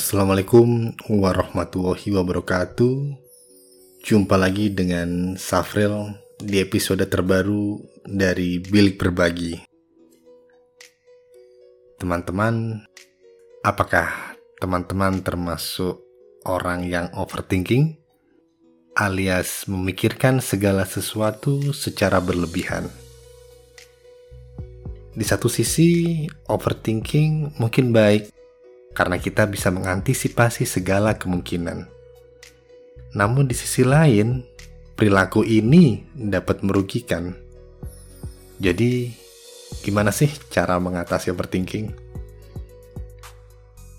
Assalamualaikum warahmatullahi wabarakatuh. Jumpa lagi dengan Safril di episode terbaru dari Bilik Berbagi. Teman-teman, apakah teman-teman termasuk orang yang overthinking alias memikirkan segala sesuatu secara berlebihan? Di satu sisi, overthinking mungkin baik karena kita bisa mengantisipasi segala kemungkinan. Namun di sisi lain, perilaku ini dapat merugikan. Jadi, gimana sih cara mengatasi overthinking?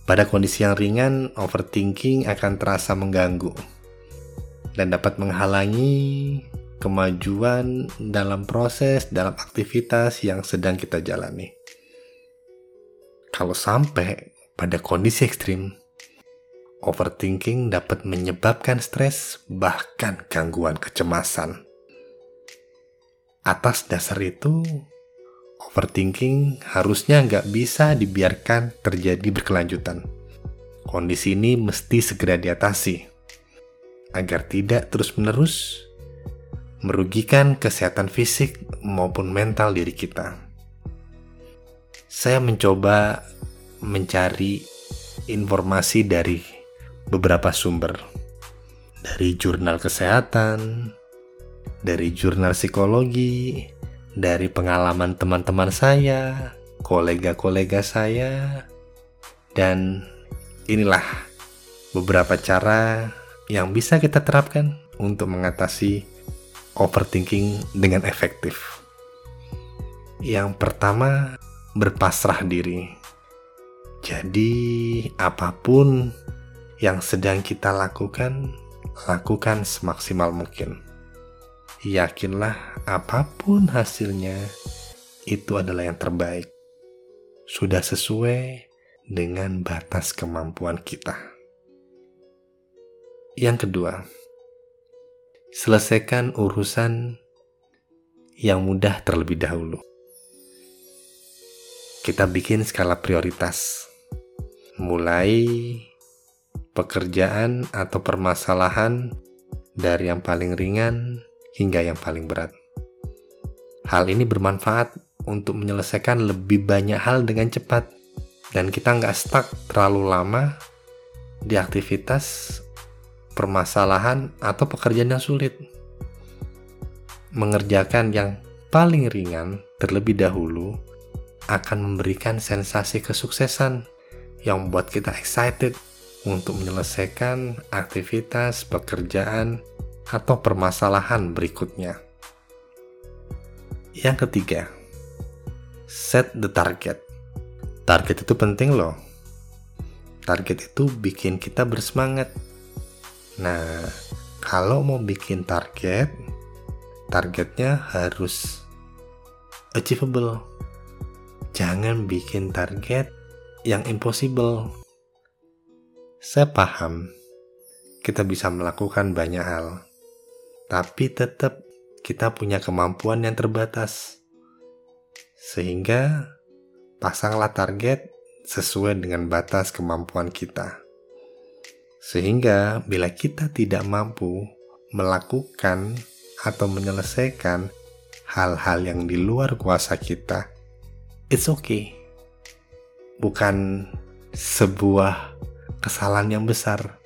Pada kondisi yang ringan, overthinking akan terasa mengganggu dan dapat menghalangi kemajuan dalam proses, dalam aktivitas yang sedang kita jalani. Kalau sampai pada kondisi ekstrim, overthinking dapat menyebabkan stres, bahkan gangguan kecemasan. Atas dasar itu, overthinking harusnya nggak bisa dibiarkan terjadi berkelanjutan. Kondisi ini mesti segera diatasi, agar tidak terus-menerus merugikan kesehatan fisik maupun mental diri kita. Saya mencoba mencari informasi dari beberapa sumber. Dari jurnal kesehatan, dari jurnal psikologi, dari pengalaman teman-teman saya, kolega-kolega saya, dan inilah beberapa cara yang bisa kita terapkan untuk mengatasi overthinking dengan efektif. Yang pertama, berpasrah diri. Jadi, apa pun yang sedang kita lakukan, lakukan semaksimal mungkin. Yakinlah, apa pun hasilnya, itu adalah yang terbaik. Sudah sesuai dengan batas kemampuan kita. Yang kedua, selesaikan urusan yang mudah terlebih dahulu. Kita bikin skala prioritas mulai pekerjaan atau permasalahan dari yang paling ringan hingga yang paling berat. Hal ini bermanfaat untuk menyelesaikan lebih banyak hal dengan cepat dan kita nggak stuck terlalu lama di aktivitas permasalahan atau pekerjaan yang sulit. Mengerjakan yang paling ringan terlebih dahulu akan memberikan sensasi kesuksesan yang membuat kita excited untuk menyelesaikan aktivitas, pekerjaan, atau permasalahan berikutnya. Yang ketiga, set the target. Target itu penting loh. Target itu bikin kita bersemangat. Nah, kalau mau bikin target, targetnya harus achievable. Jangan bikin target yang impossible. Saya paham kita bisa melakukan banyak hal, tapi tetap kita punya kemampuan yang terbatas. Sehingga pasanglah target sesuai dengan batas kemampuan kita. Sehingga bila kita tidak mampu melakukan atau menyelesaikan hal-hal yang di luar kuasa kita, it's okay bukan sebuah kesalahan yang besar,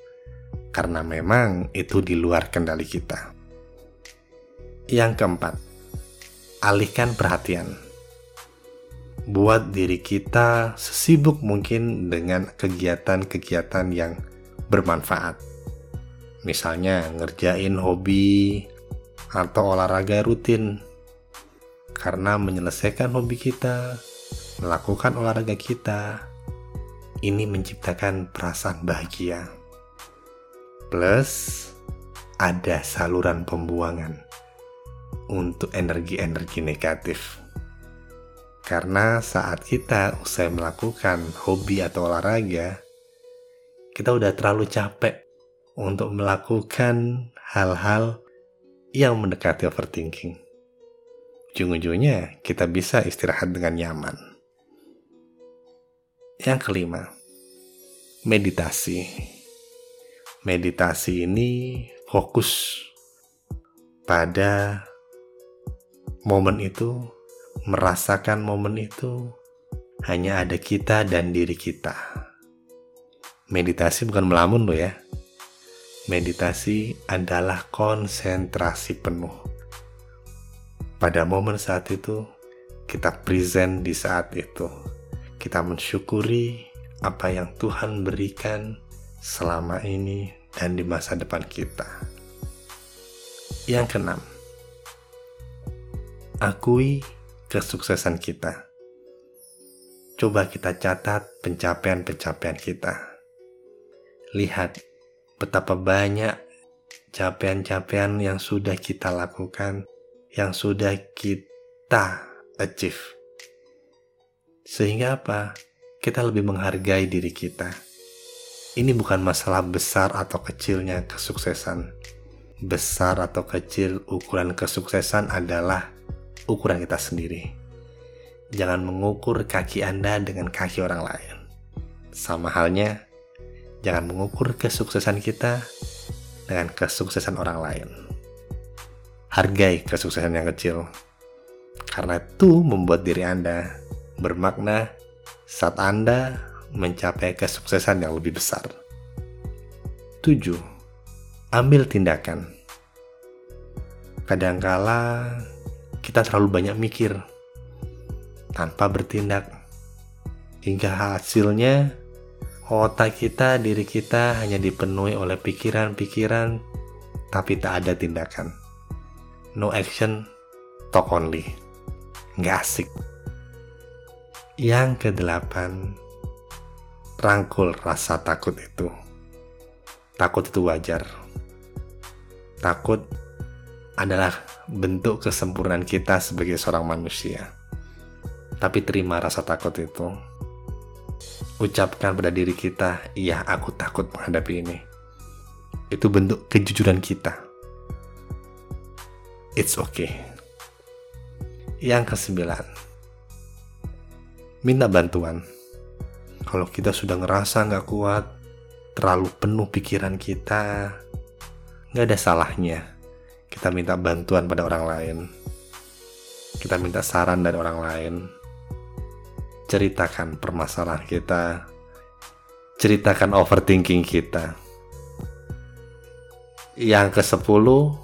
karena memang itu di luar kendali kita. Yang keempat, alihkan perhatian. Buat diri kita sesibuk mungkin dengan kegiatan-kegiatan yang bermanfaat. Misalnya ngerjain hobi atau olahraga rutin. Karena menyelesaikan hobi kita melakukan olahraga kita, ini menciptakan perasaan bahagia. Plus, ada saluran pembuangan untuk energi-energi negatif. Karena saat kita usai melakukan hobi atau olahraga, kita udah terlalu capek untuk melakukan hal-hal yang mendekati overthinking. Ujung-ujungnya kita bisa istirahat dengan nyaman. Yang kelima, meditasi. Meditasi ini fokus pada momen itu, merasakan momen itu, hanya ada kita dan diri kita. Meditasi bukan melamun loh ya. Meditasi adalah konsentrasi penuh. Pada momen saat itu, kita present di saat itu. Kita mensyukuri apa yang Tuhan berikan selama ini dan di masa depan kita. Yang keenam, akui kesuksesan kita. Coba kita catat pencapaian-pencapaian kita. Lihat betapa banyak capaian-capaian yang sudah kita lakukan, yang sudah kita achieve. Sehingga apa? Kita lebih menghargai diri kita. Ini bukan masalah besar atau kecilnya kesuksesan. Besar atau kecil ukuran kesuksesan adalah ukuran kita sendiri. Jangan mengukur kaki Anda dengan kaki orang lain. Sama halnya, jangan mengukur kesuksesan kita dengan kesuksesan orang lain. Hargai kesuksesan yang kecil, karena itu membuat diri Anda bermakna saat Anda mencapai kesuksesan yang lebih besar. 7. Ambil tindakan. Kadangkala kita terlalu banyak mikir tanpa bertindak. Hingga hasilnya otak kita, diri kita hanya dipenuhi oleh pikiran-pikiran tapi tak ada tindakan. No action, talk only. Nggak asik. Yang kedelapan, rangkul rasa takut itu. Takut itu wajar. Takut adalah bentuk kesempurnaan kita sebagai seorang manusia. Tapi terima rasa takut itu. Ucapkan pada diri kita, iya aku takut menghadapi ini. Itu bentuk kejujuran kita. It's okay. Yang kesembilan, minta bantuan. Kalau kita sudah ngerasa nggak kuat, terlalu penuh pikiran kita, nggak ada salahnya kita minta bantuan pada orang lain. Kita minta saran dari orang lain. Ceritakan permasalahan kita. Ceritakan overthinking kita. Yang ke sepuluh,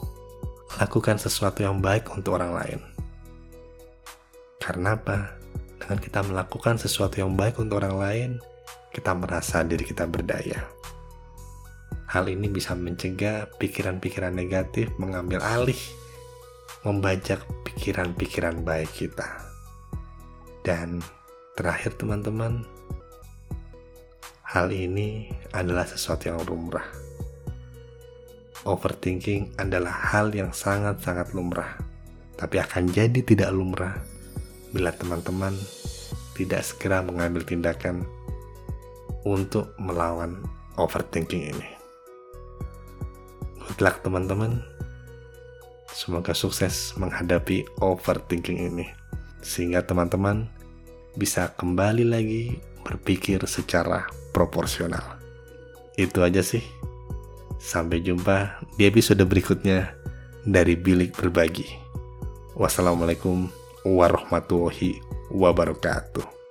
lakukan sesuatu yang baik untuk orang lain. Karena apa? Dengan kita melakukan sesuatu yang baik untuk orang lain, kita merasa diri kita berdaya. Hal ini bisa mencegah pikiran-pikiran negatif mengambil alih, membajak pikiran-pikiran baik kita. Dan terakhir teman-teman, hal ini adalah sesuatu yang lumrah. Overthinking adalah hal yang sangat-sangat lumrah, tapi akan jadi tidak lumrah bila teman-teman tidak segera mengambil tindakan untuk melawan overthinking ini. Good luck teman-teman. Semoga sukses menghadapi overthinking ini. Sehingga teman-teman bisa kembali lagi berpikir secara proporsional. Itu aja sih. Sampai jumpa di episode berikutnya dari Bilik Berbagi. Wassalamualaikum warahmatullahi wabarakatuh.